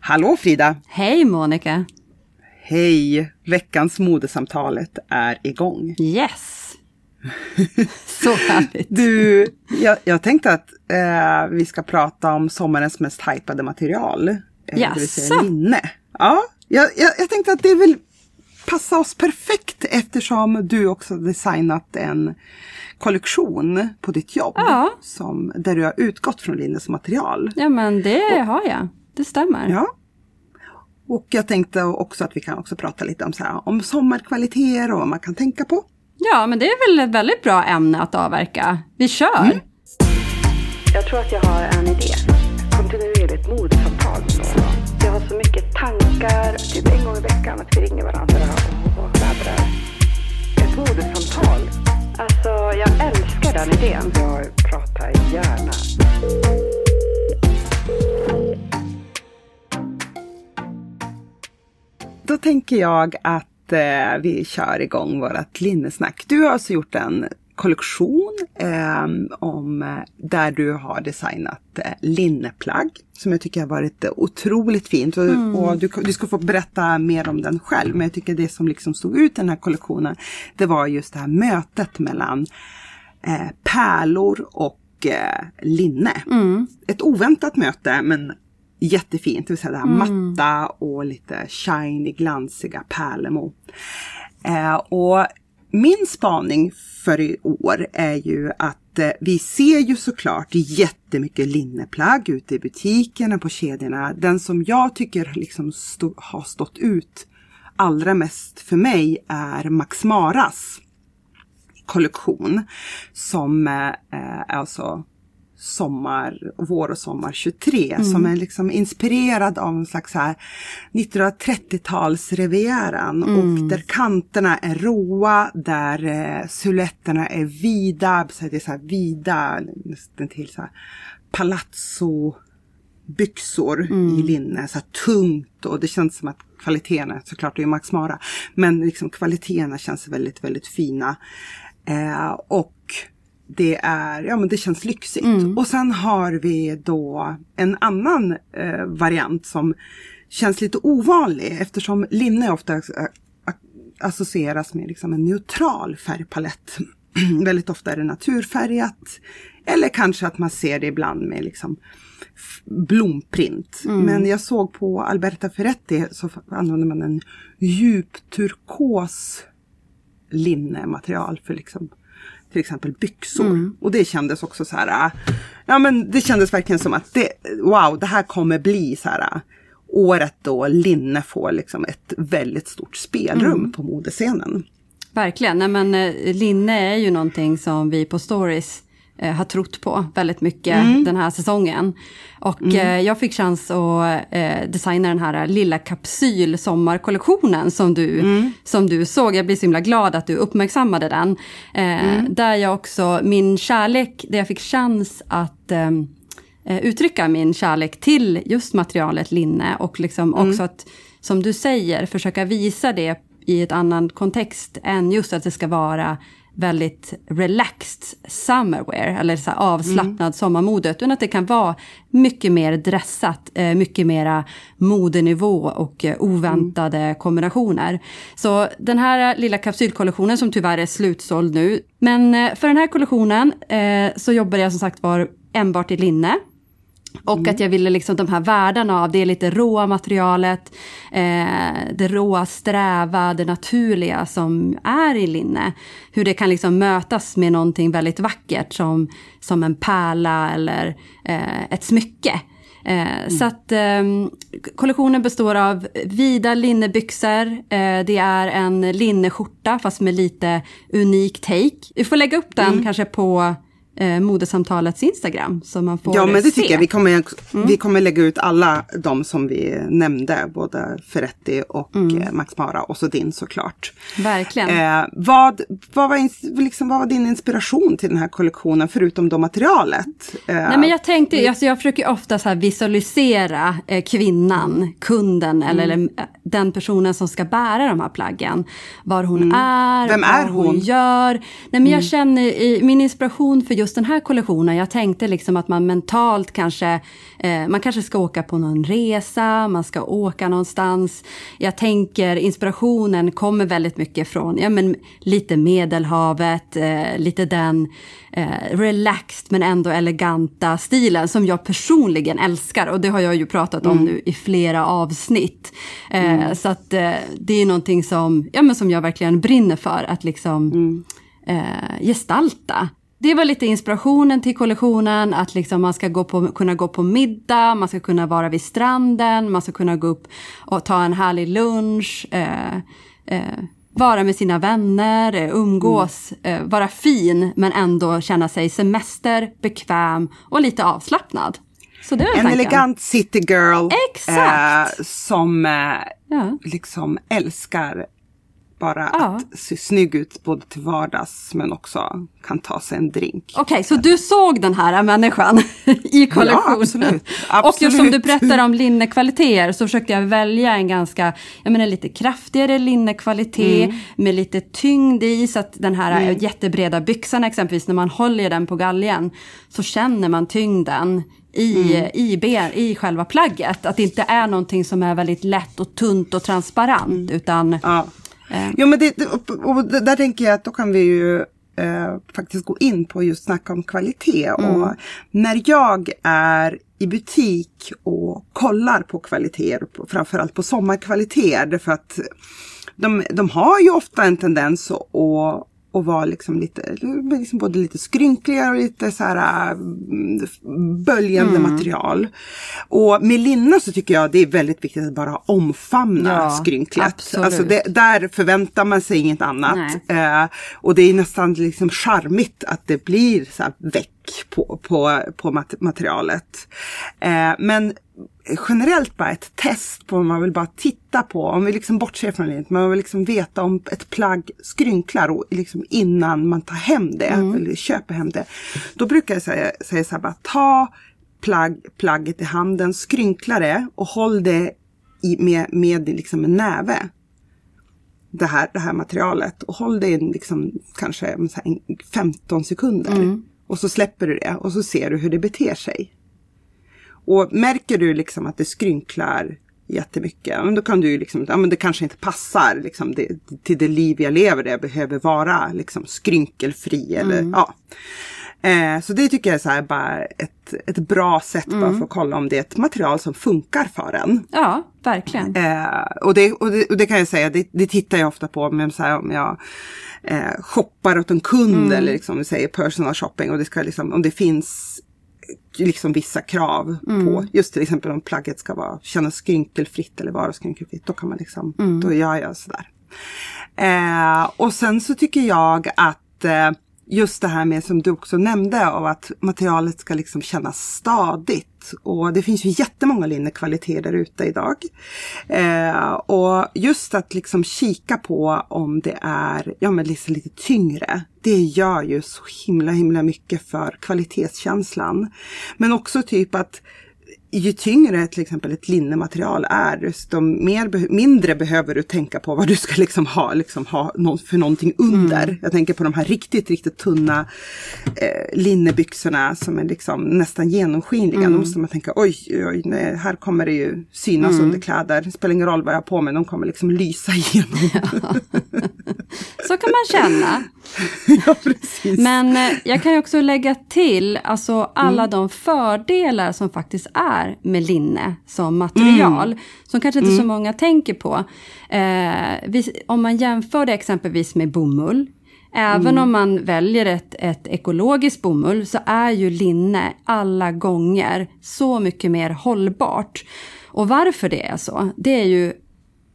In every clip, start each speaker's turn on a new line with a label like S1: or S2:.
S1: Hallå Frida!
S2: Hej Monica!
S1: Hej! Veckans modesamtalet är igång.
S2: Yes! Så härligt!
S1: Du, jag, jag tänkte att eh, vi ska prata om sommarens mest hypade material. Eh, det vill säga linne. Ja, jag, jag, jag tänkte att det vill passa oss perfekt eftersom du också designat en kollektion på ditt jobb.
S2: Ja.
S1: Som, där du har utgått från linne som material.
S2: Ja men det har jag, det stämmer.
S1: Ja. Och jag tänkte också att vi kan också prata lite om, så här, om sommarkvaliteter och vad man kan tänka på.
S2: Ja men det är väl ett väldigt bra ämne att avverka. Vi kör!
S1: Mm.
S3: Jag tror att jag har en idé. Kontinuerligt modesamtal med någon. Jag har så mycket tankar, typ en gång i veckan, att vi ringer varandra och laddrar. Ett modesamtal. Alltså, jag älskar den idén. Jag pratar gärna.
S1: Då tänker jag att eh, vi kör igång vårt linnesnack. Du har alltså gjort en kollektion eh, om, där du har designat eh, linneplagg som jag tycker har varit otroligt fint. Och,
S2: Mm.
S1: och du, du ska få berätta mer om den själv. Men jag tycker det som liksom stod ut i den här kollektionen det var just det här mötet mellan eh, pärlor och eh, linne.
S2: Mm.
S1: Ett oväntat möte men jättefint. Det vill säga det här matta och lite shiny, glansiga pärlemor. Eh, och min spaning för i år är ju att eh, vi ser ju såklart jättemycket linneplagg ute i butikerna, på kedjorna. Den som jag tycker liksom stå, har stått ut allra mest för mig är Max Maras kollektion. Som eh, är alltså sommar, vår och sommar 23 som är liksom inspirerad av en slags så här 1930-talsrivieran och där kanterna är råa, där eh, silhuetterna är vida, så det är så här vida, nästan till så här palazzo byxor i linne, så tungt och det känns som att kvaliteterna, såklart det är Max Mara, men liksom kvaliteterna känns väldigt, väldigt fina. Eh, och det är, ja men det känns lyxigt. Och sen har vi då en annan eh, variant som känns lite ovanlig eftersom linne ofta eh, associeras med liksom en neutral färgpalett. Väldigt ofta är det naturfärgat. Eller kanske att man ser det ibland med liksom blomprint. Men jag såg på Alberta Ferretti så använder man en djup turkos linnematerial för liksom till exempel byxor. Och det kändes också så här, äh, ja men det kändes verkligen som att det, wow, det här kommer bli så här äh, året då linne får liksom ett väldigt stort spelrum på modescenen.
S2: Verkligen, Nej, men eh, linne är ju någonting som vi på Stories har trott på väldigt mycket
S1: Mm.
S2: den här säsongen. Och eh, jag fick chans att eh, designa den här lilla kapsyl sommarkollektionen som du,
S1: Mm.
S2: som du såg. Jag blir så himla glad att du uppmärksammade den. Eh,
S1: Mm.
S2: Där jag också, min kärlek, där jag fick chans att eh, uttrycka min kärlek till just materialet linne och liksom också att, som du säger, försöka visa det i ett annan kontext än just att det ska vara väldigt relaxed summerwear, eller så avslappnad sommarmode, utan att det kan vara mycket mer dressat, eh, mycket mera modenivå och eh, oväntade kombinationer. Så den här lilla kapsylkollektionen som tyvärr är slutsåld nu, men eh, för den här kollektionen eh, så jobbar jag som sagt var enbart i linne. Och att jag ville liksom de här världarna av det lite råa materialet, eh, det råa, sträva, det naturliga som är i linne. Hur det kan liksom mötas med någonting väldigt vackert som, som en pärla eller eh, ett smycke. Eh, Så att eh, kollektionen består av vida linnebyxor, eh, det är en linneskjorta fast med lite unik take. Vi får lägga upp den kanske på eh, modesamtalets Instagram. Så man får
S1: Ja men det
S2: se.
S1: tycker jag. Vi kommer,
S2: Mm.
S1: vi kommer lägga ut alla de som vi nämnde. Både Ferretti och
S2: Mm.
S1: eh, Max Mara och så din såklart.
S2: Verkligen.
S1: Eh, vad, vad, var liksom, vad var din inspiration till den här kollektionen förutom då materialet? Eh,
S2: Nej, men jag tänkte, alltså jag försöker ofta så visualisera eh, kvinnan, kunden eller,
S1: Mm.
S2: eller eh, den personen som ska bära de här plaggen. Var hon är,
S1: Mm. Vem
S2: vad
S1: är hon? Mm.
S2: gör. Nej, men jag känner i min inspiration för just den här kollektionen, jag tänkte liksom att man mentalt kanske, eh, man kanske ska åka på någon resa, man ska åka någonstans. Jag tänker inspirationen kommer väldigt mycket från, ja men lite Medelhavet, eh, lite den eh, relaxed men ändå eleganta stilen som jag personligen älskar och det har jag ju pratat om nu i flera avsnitt. Eh, Så att eh, det är någonting som, ja, men som jag verkligen brinner för att liksom eh, gestalta. Det var lite inspirationen till kollektionen, att liksom man ska gå på, kunna gå på middag, man ska kunna vara vid stranden, man ska kunna gå upp och ta en härlig lunch, eh, eh, vara med sina vänner, eh, umgås, eh, vara fin men ändå känna sig semester, bekväm och lite avslappnad. Så det
S1: en
S2: tanken.
S1: elegant city girl.
S2: Exakt.
S1: Eh, som eh,
S2: Ja.
S1: liksom älskar bara
S2: Ja.
S1: att se snygg ut både till vardags men också kan ta sig en drink.
S2: Okej, så du såg den här människan i kollektionen?
S1: absolut.
S2: Och just som du
S1: Absolut.
S2: berättar om linnekvaliteter så försökte jag välja en ganska, jag menar lite kraftigare linnekvalitet
S1: Mm.
S2: med lite tyngd i så att den här jättebreda byxan exempelvis när man håller den på galgen så känner man tyngden i,
S1: Mm.
S2: i, ben, i själva plagget. Att det inte är någonting som är väldigt lätt och tunt och transparent utan
S1: Mm. Ja.
S2: Eh.
S1: Jo men det, och, där tänker jag att då kan vi ju eh, faktiskt gå in på just snacka om kvalitet. Och när jag är i butik och kollar på kvaliteter, framförallt på sommarkvaliteter, därför att de, de har ju ofta en tendens att och vara liksom lite, liksom både lite skrynkligare och lite så här mm, böljande material. Och med linne så tycker jag det är väldigt viktigt att bara omfamna
S2: Ja,
S1: skrynklet.
S2: absolut.
S1: Alltså det, där förväntar man sig inget annat. Eh, och det är nästan liksom charmigt att det blir så här väck på, på, på mat- materialet. Eh, men generellt bara ett test på om man vill bara titta på, om vi liksom bortser från det, man vill liksom veta om ett plagg skrynklar och liksom innan man tar hem det, eller köper hem det. Då brukar jag säga, säga så här bara, ta plagg, plagget i handen, skrynkla det och håll det i, med, med liksom en näve det här, det här materialet och håll det i liksom, kanske så här, en 15 sekunder. Och så släpper du det och så ser du hur det beter sig. Och märker du liksom att det skrynklar jättemycket, då kan du ju liksom, ja men det kanske inte passar liksom det, till det liv jag lever där jag behöver vara liksom skrynkelfri eller ja. Eh, så det tycker jag är så här bara ett, ett bra sätt bara för att kolla om det är ett material som funkar för en.
S2: ja, verkligen.
S1: Eh, och, det, och, det, och det kan jag säga, det, det tittar jag ofta på men så här, om jag eh, shoppar åt en kund eller liksom, vi säger personal shopping och det ska liksom, om det finns liksom vissa krav på just till exempel om plagget ska vara, kännas skrynkelfritt eller vara skrynkelfritt. Då kan man liksom, då gör jag sådär. Eh, och sen så tycker jag att eh, just det här med som du också nämnde av att materialet ska liksom kännas stadigt. Och det finns ju jättemånga linnekvaliteter där ute idag. Eh, och just att liksom kika på om det är ja, men liksom lite tyngre. Det gör ju så himla himla mycket för kvalitetskänslan. Men också typ att ju tyngre till exempel ett linnematerial är, desto mer, mindre behöver du tänka på vad du ska liksom ha, liksom ha för någonting under. Jag tänker på de här riktigt, riktigt tunna eh, linnebyxorna som är liksom nästan genomskinliga. Då måste man tänka oj, oj, nej, här kommer det ju synas under kläder. Det spelar ingen roll vad jag har på mig, de kommer liksom lysa igenom.
S2: Så kan man känna.
S1: ja, precis.
S2: Men eh, jag kan ju också lägga till alltså alla de fördelar som faktiskt är med linne som material. Som kanske inte så många tänker på. Eh, vi, om man jämför det exempelvis med bomull. Även om man väljer ett, ett ekologiskt bomull så är ju linne alla gånger så mycket mer hållbart. Och varför det är så, det är ju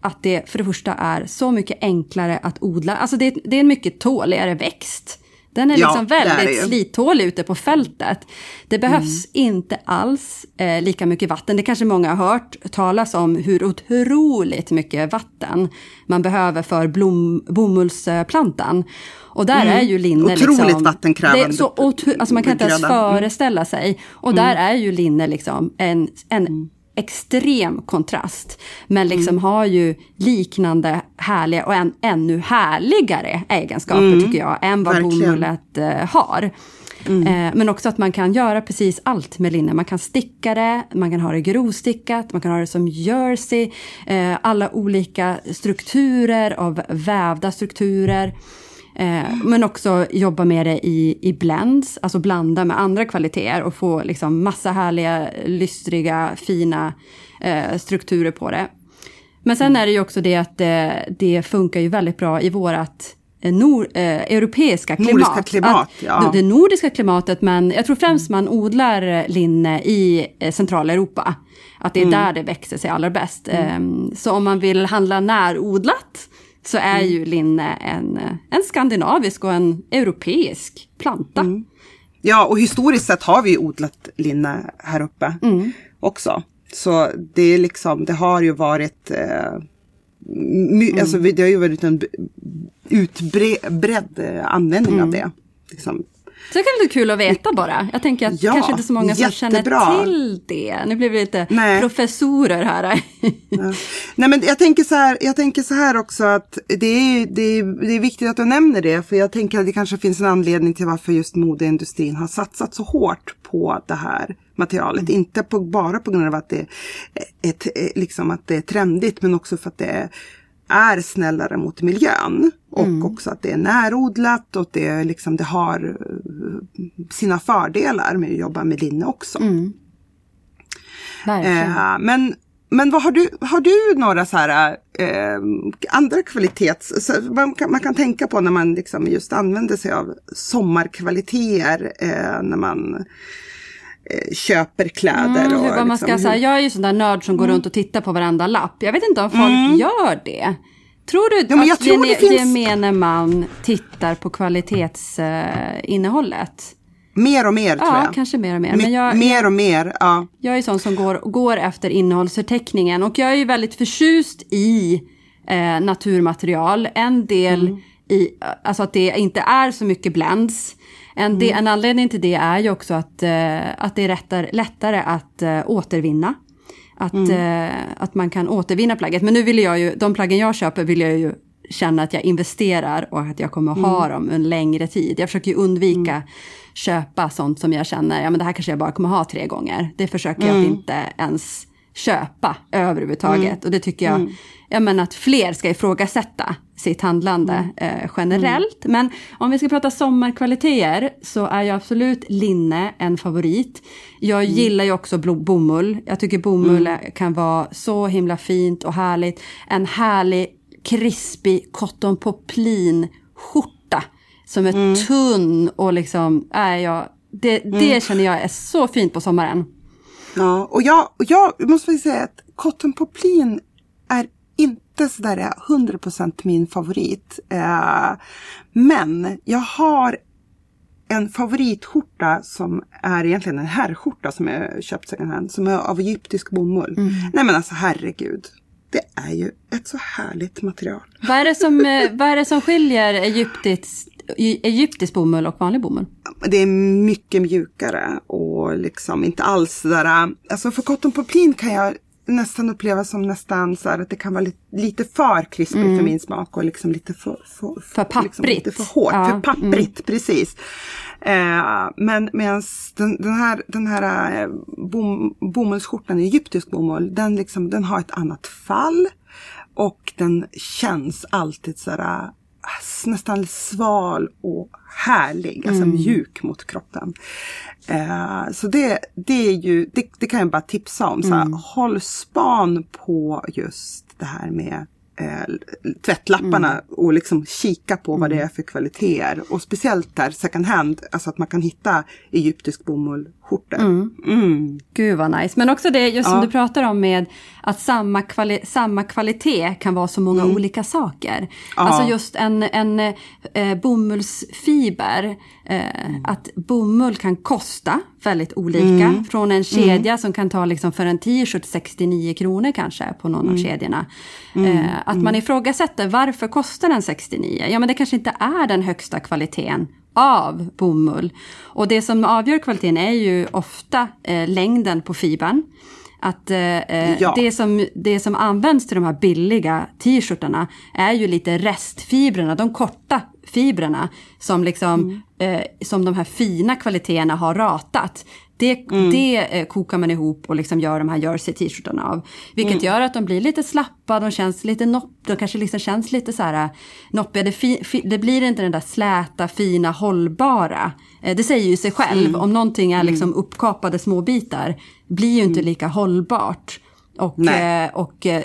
S2: att det för det första är så mycket enklare att odla. Alltså det, det är en mycket tåligare växt. Den är
S1: Ja,
S2: liksom
S1: är
S2: väldigt
S1: ju.
S2: slithålig ute på fältet. Det behövs inte alls eh, lika mycket vatten. Det kanske många har hört talas om hur otroligt mycket vatten man behöver för blom, bomullsplantan. Och där är ju linne
S1: Mm. Otroligt
S2: liksom,
S1: vattenkrävande
S2: Det är så otro, alltså man kan inte ens.
S1: Mm.
S2: föreställa sig. Och där är ju linne liksom en, en extrem kontrast. Men liksom
S1: Mm.
S2: har ju liknande härliga och en, ännu härligare egenskaper tycker jag än vad
S1: Mm. verkligen.
S2: bomullet eh, har.
S1: Mm.
S2: Eh, men också att man kan göra precis allt med linne. Man kan sticka det, man kan ha det grovstickat, man kan ha det som jersey. Eh, alla olika strukturer av vävda strukturer. Eh, men också jobba med det i, i blends, alltså blanda med andra kvaliteter och få liksom massa härliga, lystriga, fina eh, strukturer på det. Men sen är det ju också det att det, det funkar ju väldigt bra i vårat eh, nor, eh, europeiska klimat.
S1: Nordiska klimat,
S2: Att-
S1: ja.
S2: Det nordiska klimatet, men jag tror främst man odlar eh, linne i eh, Centraleuropa. Att det är
S1: Mm.
S2: där det växer sig allra bäst. Ehm, Så om man vill handla närodlat så är
S1: Mm.
S2: ju linne en, eh, en skandinavisk och en europeisk planta.
S1: Mm. Ja, och historiskt sett har vi odlat linne här uppe
S2: Mm.
S1: också. Så det är liksom, det har ju varit, eh, my,
S2: Mm.
S1: alltså det har ju varit en utbredd eh, användning
S2: Mm.
S1: av det. Liksom.
S2: Så det kan vara kul att veta bara. Jag tänker att
S1: Ja,
S2: kanske inte så många som
S1: jättebra.
S2: känner till det. Nu blir vi lite
S1: Nej.
S2: professorer här.
S1: Ja. Nej men jag tänker så här, jag tänker så här också att det är, det, är, det är viktigt att du nämner det. För jag tänker att det kanske finns en anledning till varför just modeindustrin har satsat så hårt på det här materialet. Inte på, bara på grund av att det, är ett, liksom att det är trendigt men också för att det är snällare mot miljön. Och också att det är närodlat och det, är liksom, det har eh, sina fördelar med att jobba med linne också.
S2: Verkligen.
S1: Eh, men, men vad har du, har du några så här eh, andra kvalitets, så man, kan, man kan tänka på när man liksom just använder sig av sommarkvaliteter eh, när man eh, köper kläder.
S2: Mm,
S1: och
S2: vad man ska
S1: liksom,
S2: säga.
S1: hur-
S2: Jag är ju sån där nörd som går runt och tittar på varenda lapp. Jag vet inte om folk gör det. Tror du
S1: Ja,
S2: att
S1: tror
S2: gene-
S1: finns-
S2: gemene man tittar på kvalitetsinnehållet?
S1: Mer och mer tror
S2: ja,
S1: jag.
S2: kanske mer och mer.
S1: Me-
S2: Men jag,
S1: Mer och mer, ja.
S2: jag är sån som går, går efter innehållsförteckningen. Och jag är ju väldigt förtjust i eh, naturmaterial. En del
S1: Mm.
S2: i, alltså att det inte är så mycket blends. En, de,
S1: Mm.
S2: en anledning till det är ju också att, eh, att det är lättare, lättare att eh, återvinna. Att,
S1: Mm.
S2: eh, att man kan återvinna plagget. Men nu vill jag ju, de plaggen jag köper vill jag ju känna att jag investerar och att jag kommer att ha
S1: Mm.
S2: dem en längre tid. Jag försöker ju undvika köpa sånt som jag känner, ja men det här kanske jag bara kommer ha tre gånger. Det försöker jag att
S1: Mm.
S2: inte ens köpa överhuvudtaget.
S1: Mm.
S2: Och det tycker jag, ja men att fler ska ifrågasätta sitt handlande
S1: Mm.
S2: eh, generellt. Men om vi ska prata sommarkvaliteter så är ju absolut linne en favorit. Jag
S1: Mm.
S2: gillar ju också bomull. Jag tycker bomull kan vara så himla fint och härligt. En härlig krispig cotton poplin skjorta som är
S1: Mm.
S2: tunn och liksom, är jag, det, det känner jag är så fint på sommaren.
S1: Ja, och jag, och jag måste säga att cotton poplin är inte sådär 100% min favorit. Eh, men jag har en favoritskjorta som är egentligen en herrskjorta som jag köpt second hand, som är av egyptisk bomull. Nej men alltså herregud. Det är ju ett så härligt material.
S2: Vad är det som, eh, vad är det som skiljer egyptisk, egyptisk bomull och vanlig bomull?
S1: Det är mycket mjukare och liksom inte alls sådär. Alltså för cotton poplin kan jag nästan uppleva som nästan så att det kan vara lite, lite för krispigt för min smak och liksom lite för, för,
S2: För
S1: Liksom
S2: papprigt.
S1: lite för hårt,
S2: Ja,
S1: för papprigt, precis. Eh, men medan den, den här, den här eh, bom, bomullsskjortan egyptisk bomull, den, liksom, den har ett annat fall. Och den känns alltid sådär nästan sval och härlig, alltså mjuk mot kroppen. Eh, så det, det är ju, det, det kan jag bara tipsa om. Så här, Håll span på just det här med eh, tvättlapparna och liksom kika på vad det är för kvaliteter. Och speciellt där second hand, alltså att man kan hitta egyptisk bomull skjortor. Mm.
S2: Gud vad nice. Men också det just som
S1: Ja.
S2: du pratar om med att samma, kvali samma kvalitet kan vara så många olika saker.
S1: Mm. Ja.
S2: Alltså just en, en eh, bomullsfiber, eh,
S1: Mm.
S2: att bomull kan kosta väldigt olika.
S1: Mm.
S2: Från en kedja som kan ta liksom för en t-shirt 69 kronor kanske på någon
S1: Mm.
S2: av kedjorna. Eh, att man ifrågasätter varför kostar den 69? Ja men det kanske inte är den högsta kvaliteten av bomull. Och det som avgör kvaliteten är ju ofta eh, längden på fibern. Att eh, eh,
S1: Ja.
S2: det, som, det som används till de här billiga t-shirtarna är ju lite restfibrerna, de korta fibrerna som, liksom, eh, som de här fina kvaliteterna har ratat. Det, det eh, kokar man ihop och liksom gör de här jersey t-shirtarna av. Vilket gör att de blir lite slappa, de känns lite nopp, de kanske liksom känns lite så här eh, noppiga. Det, fi, fi, det blir inte den där släta, fina, hållbara. Eh, det säger ju sig själv, om någonting är liksom uppkapade små bitar blir ju inte lika hållbart. Och,
S1: Nej.
S2: eh, och eh,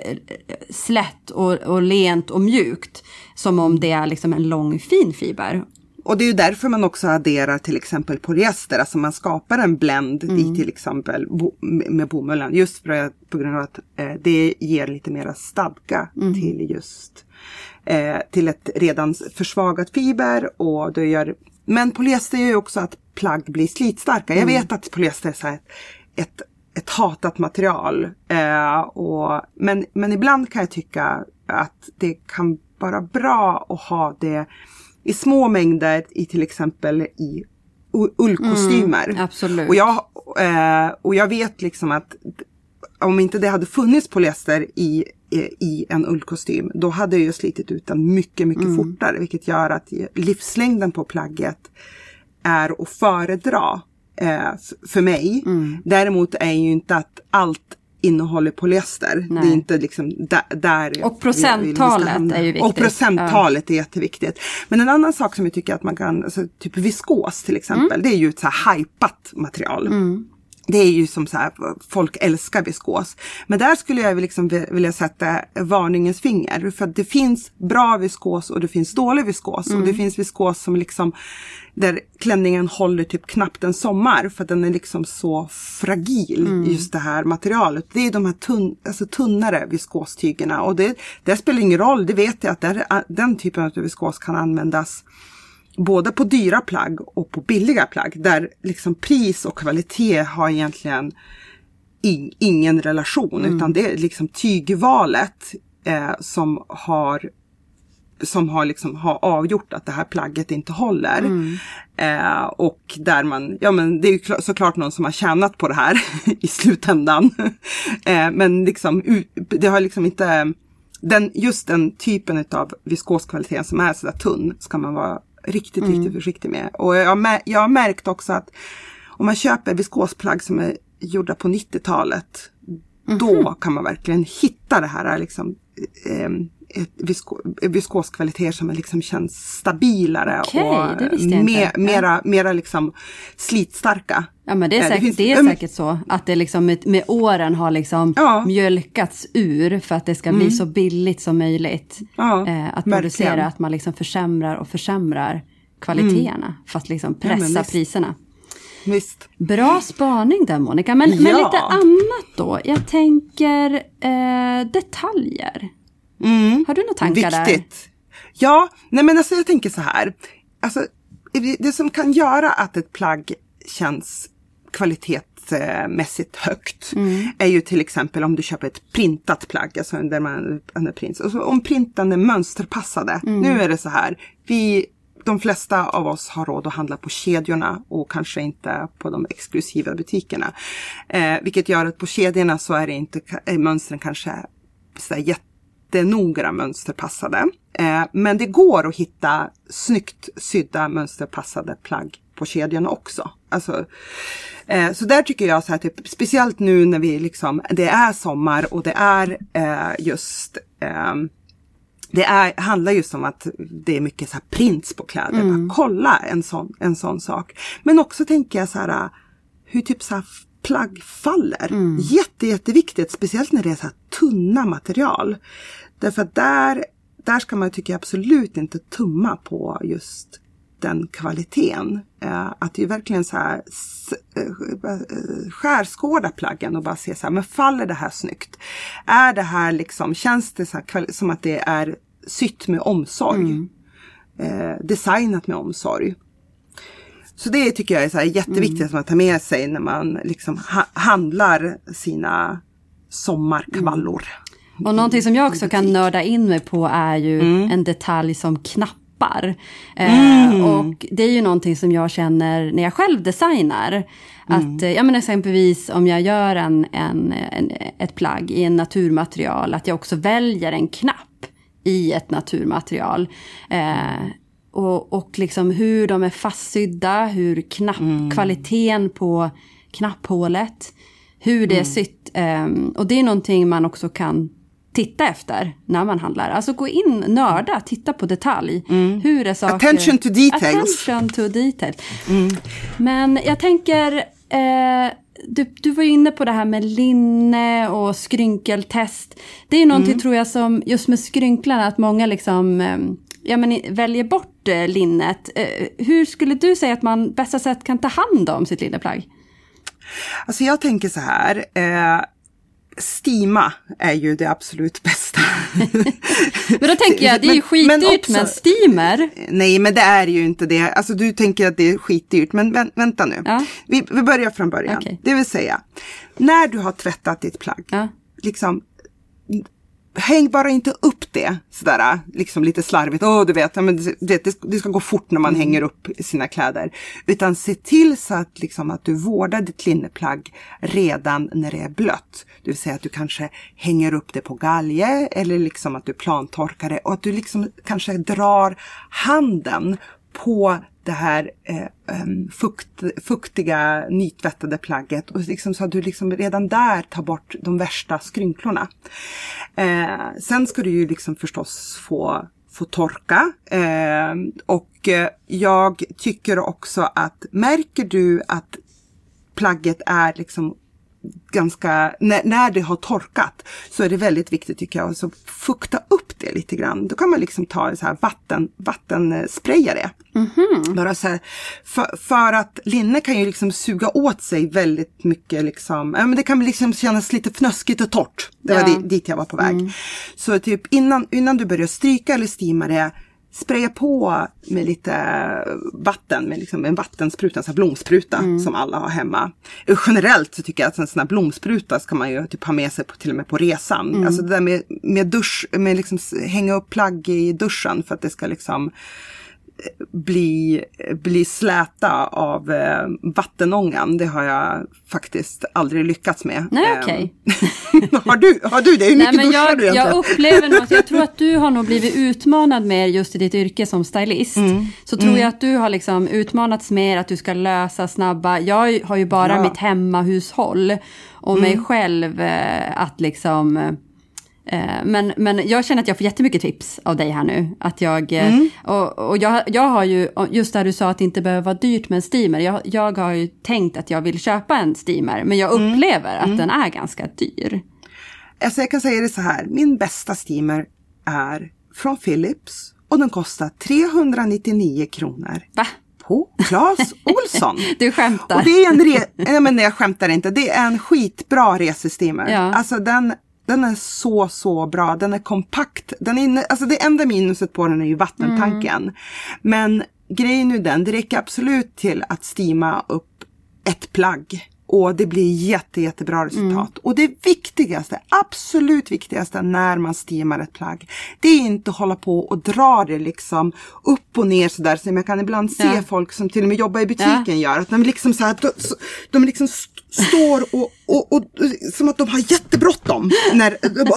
S2: slätt och, och lent och mjukt. Som om det är liksom en lång fin fiber.
S1: Och det är ju därför man också adderar till exempel polyester, alltså man skapar en blend
S2: Mm.
S1: i till exempel bo, med bomullen. Just för att, på grund av att eh, det ger lite mera stadga
S2: Mm.
S1: till just eh, till ett redan försvagat fiber och det gör men polyester gör ju också att plagg blir slitstarka.
S2: Mm.
S1: Jag vet att polyester är så här ett, ett hatat material. Eh, och, men, men ibland kan jag tycka att det kan vara bra att ha det i små mängder i till exempel i ullkostymer.
S2: Mm, absolut.
S1: Och jag, eh, och jag vet liksom att om inte det hade funnits polyester i, i- i en ullkostym, då hade jag slitit ut den mycket, mycket
S2: Mm.
S1: fortare. Vilket gör att livslängden på plagget är att föredra eh, för mig.
S2: Mm.
S1: Däremot är ju inte att allt innehåller polyester.
S2: Nej.
S1: Det är inte liksom där, där
S2: Och
S1: vi- vi ska
S2: procenttalet är ju
S1: Och
S2: viktigt.
S1: procenttalet är jätteviktigt. Men en annan sak som jag tycker att man kan, alltså, typ viskos till exempel,
S2: Mm.
S1: det är ju ett så här hypat material. Det är ju som så här, folk älskar viskos. Men där skulle jag liksom vilja sätta varningens finger. För att det finns bra viskos och det finns dålig viskos. Och det finns viskos som liksom, där klänningen håller typ knappt en sommar. För att den är liksom så fragil, just det här materialet. Det är de här tunn, alltså tunnare viskostygerna. Och det, det spelar ingen roll, det vet jag att där, den typen av viskos kan användas både på dyra plagg och på billiga plagg. Där liksom pris och kvalitet har egentligen in, ingen relation. Utan det är liksom tygvalet eh, som har som har, liksom, har avgjort att det här plagget inte håller. Eh, och där man, ja men det är ju kla- såklart någon som har tjänat på det här i slutändan. eh, men liksom, det har liksom inte, den, just den typen av viskoskvalitet som är sådär tunn ska man vara riktigt, riktigt försiktig med. Och jag, jag har märkt också att om man köper viskosplagg som är gjorda på 90-talet, då kan man verkligen hitta det här liksom, eh, visko, viskoskvaliteter som liksom känns stabilare
S2: Okej,
S1: och
S2: det visste jag
S1: me-
S2: inte.
S1: mera, mera liksom slitstarka.
S2: Ja men det är,
S1: Eh, det
S2: säkert,
S1: finns-
S2: det är
S1: Mm.
S2: säkert så att det liksom med, med åren har liksom
S1: Ja.
S2: mjölkats ur för att det ska bli så billigt som möjligt.
S1: Ja,
S2: eh, att
S1: verkligen.
S2: producera, att man liksom försämrar och försämrar kvaliteterna för att liksom
S1: Ja,
S2: pressa
S1: visst.
S2: priserna.
S1: Visst.
S2: Bra spaning där Monica, men, men
S1: Ja.
S2: lite annat då. Jag tänker eh, detaljer. Har du några tankar där?
S1: Viktigt. Ja, nej men alltså jag tänker så här. Alltså, det som kan göra att ett plagg känns kvalitetsmässigt högt
S2: Mm.
S1: är ju till exempel om du köper ett printat plagg, alltså där man under print. Alltså om printen är mönsterpassade.
S2: Mm.
S1: Nu är det så här. Vi, de flesta av oss har råd att handla på kedjorna och kanske inte på de exklusiva butikerna. Eh, vilket gör att på kedjorna så är det inte, är mönstren kanske så här jättenoga mönsterpassade. Eh, men det går att hitta snyggt sydda mönsterpassade plagg på kedjorna också. Alltså, eh, så där tycker jag så här, typ, speciellt nu när vi liksom, det är sommar och det är eh, just ehm, det är, handlar just om att det är mycket så här prints på kläder. Bara, kolla en sån, en sån sak. Men också tänker jag så här hur typ så här plagg faller. Jätte, jätteviktigt, speciellt när det är så tunna material. Därför att där, där ska man tycker jag absolut inte tumma på just vattenkvaliteten. Eh, att det är verkligen så här eh, eh, skärskåda plaggen och bara se så här, men faller det här snyggt? Är det här liksom, känns det så här, som att det är sytt med omsorg? Eh, designat med omsorg. Så det tycker jag är så här jätteviktigt att man tar med sig när man liksom ha- handlar sina sommarkvallor.
S2: Och någonting som jag också kan nörda in mig på är ju en detalj som knappar. Eh, och det är ju någonting som jag känner när jag själv designar. Att, eh, ja men exempelvis om jag gör en, en, en, ett plagg i en naturmaterial, att jag också väljer en knapp i ett naturmaterial. Eh, och, och liksom hur de är fastsydda, hur knapp, kvaliteten på knapphålet, hur det är sytt. ehm, och det är någonting man också kan titta efter när man handlar. Alltså gå in, nörda, titta på detalj. Hur är saker...
S1: Attention to details.
S2: Attention to details. Men jag tänker, eh, du, du var inne på det här med linne och skrynkeltest. Det är någonting tror jag som, just med skrynklarna, att många liksom eh, ja, men, väljer bort eh, linnet. Eh, hur skulle du säga att man bästa sätt kan ta hand om sitt linneplagg?
S1: Alltså jag tänker så här. Eh, Stima är ju det absolut bästa.
S2: Men då tänker jag, det är ju
S1: Men- men
S2: skitdyrt
S1: också-
S2: med en steamer.
S1: Nej, men det är ju inte det. Alltså du tänker att det är skitdyrt, men vä- vänta nu.
S2: Ja.
S1: Vi, vi börjar från början.
S2: Okej.
S1: Det vill säga, när du har tvättat ditt plagg,
S2: Ja.
S1: liksom Häng bara inte upp det sådär liksom lite slarvigt. Åh, du vet, men det, det, det ska gå fort när man hänger upp sina kläder. Utan se till så att, liksom, att du vårdar ditt linneplagg redan när det är blött. Det vill säga att du kanske hänger upp det på galge eller liksom att du plantorkar det och att du liksom kanske drar handen på det här eh, fukt, fuktiga nytvättade plagget och liksom så att du liksom redan där tar bort de värsta skrynklorna. Eh, sen ska du ju liksom förstås få, få torka eh, och eh, jag tycker också att märker du att plagget är liksom ganska, när, när det har torkat så är det väldigt viktigt tycker jag att fukta upp det lite grann. Då kan man liksom ta en så här vatten, vattenspraya det. Bara så här, för, för att linne kan ju liksom suga åt sig väldigt mycket liksom, ja men det kan liksom kännas lite fnöskigt och torrt. Det var
S2: Ja.
S1: di- dit jag var på väg. Så typ innan, innan du börjar stryka eller steama det spraya på med lite vatten, med liksom en vattenspruta, en sån här blomspruta som alla har hemma. Generellt så tycker jag att en sån här blomspruta ska man ju typ ha med sig på, till och med på resan. Alltså det där med, med dusch, med liksom hänga upp plagg i duschen för att det ska liksom bli, bli släta av eh, vattenångan. Det har jag faktiskt aldrig lyckats med.
S2: Nej,
S1: Eh,
S2: okej.
S1: har, du, har du det? Hur
S2: Nej,
S1: mycket
S2: men
S1: duschar
S2: jag,
S1: du egentligen?
S2: jag upplever nog att jag tror att du har nog blivit utmanad mer just i ditt yrke som stylist.
S1: Mm.
S2: Så tror jag att du har liksom utmanats mer att du ska lösa snabba. Jag har ju bara
S1: Ja. Mm.
S2: mitt hemmahushåll och mig själv eh, att liksom eh, men, men jag känner att jag får jättemycket tips av dig här nu. Att jag, eh,
S1: Mm.
S2: och, och jag, jag har ju, just där du sa att det inte behöver vara dyrt med en steamer. Jag, jag har ju tänkt att jag vill köpa en steamer, men jag
S1: Mm.
S2: upplever att den är ganska dyr.
S1: Alltså jag kan säga det så här, min bästa steamer är från Philips och den kostar 399 kronor
S2: Va?
S1: på Clas Olsson.
S2: Du skämtar.
S1: Och det är en re- Nej men jag skämtar inte, det är en skitbra resesteamer.
S2: Ja.
S1: Alltså den, den är så, så bra. Den är kompakt. Den är alltså det enda minuset på den är ju vattentanken.
S2: Mm.
S1: Men grejen är den, det räcker absolut till att steama upp ett plagg. Och det blir jätte, jättebra resultat.
S2: Mm.
S1: Och det viktigaste, absolut viktigaste när man steamar ett plagg, det är inte att hålla på och dra det liksom upp och ner sådär som jag kan ibland se
S2: Ja.
S1: folk som till och med jobbar i butiken gör. Att de liksom så här, de, de liksom st- står och, och, och, som att de har jättebråttom. När,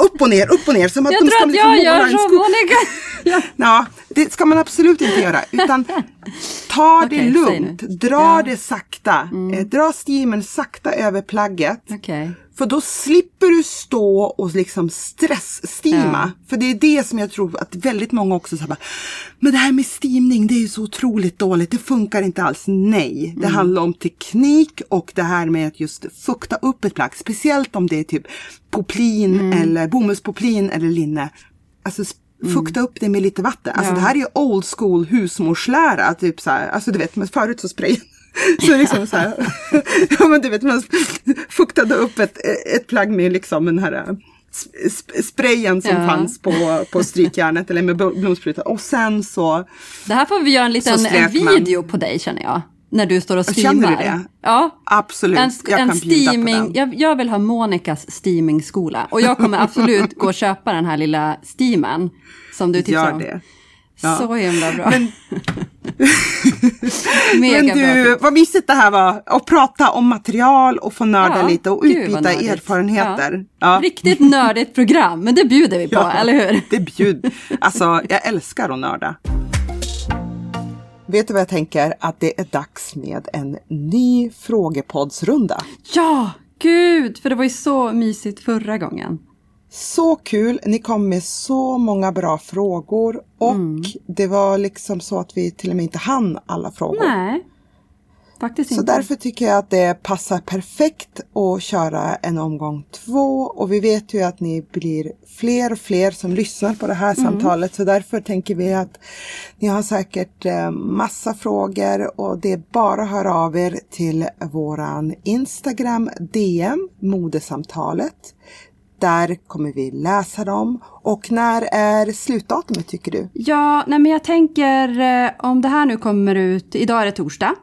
S1: upp och ner, upp och ner. Som att
S2: Jag
S1: de
S2: tror
S1: ska
S2: att
S1: liksom
S2: jag gör
S1: skog.
S2: Monica. Ja.
S1: Ja, det ska man absolut inte göra. Utan ta
S2: Okej,
S1: det lugnt, dra
S2: Ja. Mm.
S1: det sakta. Eh, dra steamen sakta över plagget.
S2: Okej.
S1: För då slipper du stå och liksom stressstima. För det är det som jag tror att väldigt många också säger. Men det här med steamning det är ju så otroligt dåligt. Det funkar inte alls. Nej, det handlar om teknik och det här med att just fukta upp ett plagg. Speciellt om det är typ poplin eller bomullspoplin eller linne. Alltså Fukta upp det med lite vatten. Alltså
S2: Ja.
S1: det här är ju old school husmorslära. Typ så här, alltså du vet, men förut så sprayade så liksom så här, ja men du vet man fuktade upp ett, ett plagg med liksom den här eh, sp- sp- sprayen som
S2: Ja.
S1: fanns på, på strykjärnet eller med bl- blomsprutan. Och sen så,
S2: Det här får vi göra en liten video på dig känner jag. När du står och
S1: Känner du det?
S2: Ja.
S1: absolut,
S2: En,
S1: jag
S2: en
S1: kan bjuda på
S2: steaming,
S1: den.
S2: jag, jag vill ha Monikas steamingskola. Och jag kommer absolut gå och köpa den här lilla steamen. Som du tipsade
S1: Gör
S2: om.
S1: det. Ja.
S2: Så himla bra.
S1: Men- Men
S2: bra.
S1: du,
S2: tips.
S1: vad mysigt det här var. Att prata om material och få nörda
S2: Ja,
S1: lite och utbyta erfarenheter.
S2: Ja.
S1: Ja.
S2: Riktigt nördigt program, men det bjuder vi på, eller hur?
S1: Det bjud. Alltså, jag älskar att nörda. Vet du vad jag tänker? Att det är dags med en ny frågepoddsrunda.
S2: Ja, gud, för det var ju så mysigt förra gången.
S1: Så kul! Ni kom med så många bra frågor och
S2: Mm.
S1: det var liksom så att vi till och med inte hann alla frågor.
S2: Nej, faktiskt
S1: Så
S2: inte.
S1: därför tycker jag att det passar perfekt att köra en omgång två och vi vet ju att ni blir fler och fler som lyssnar på det här samtalet så därför tänker vi att ni har säkert eh, massa frågor och det är bara att höra av er till våran Instagram DM modesamtalet. Där kommer vi läsa dem och när är slutdatumet tycker du?
S2: Ja, nej men jag tänker eh, om det här nu kommer ut, idag är det torsdag.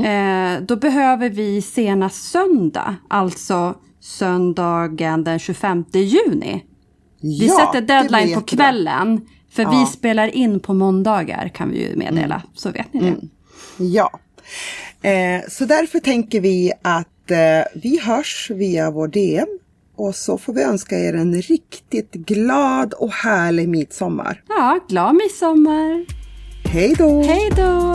S2: Eh, då behöver vi senast söndag, alltså söndagen den 25 juni. Vi
S1: Ja,
S2: sätter deadline på kvällen. För vi
S1: Ja.
S2: spelar in på måndagar kan vi ju meddela, så vet ni det.
S1: Ja, eh, så därför tänker vi att eh, vi hörs via vår DM och så får vi önska er en riktigt glad och härlig midsommar.
S2: Ja, glad midsommar!
S1: Hej då!
S2: Hej då!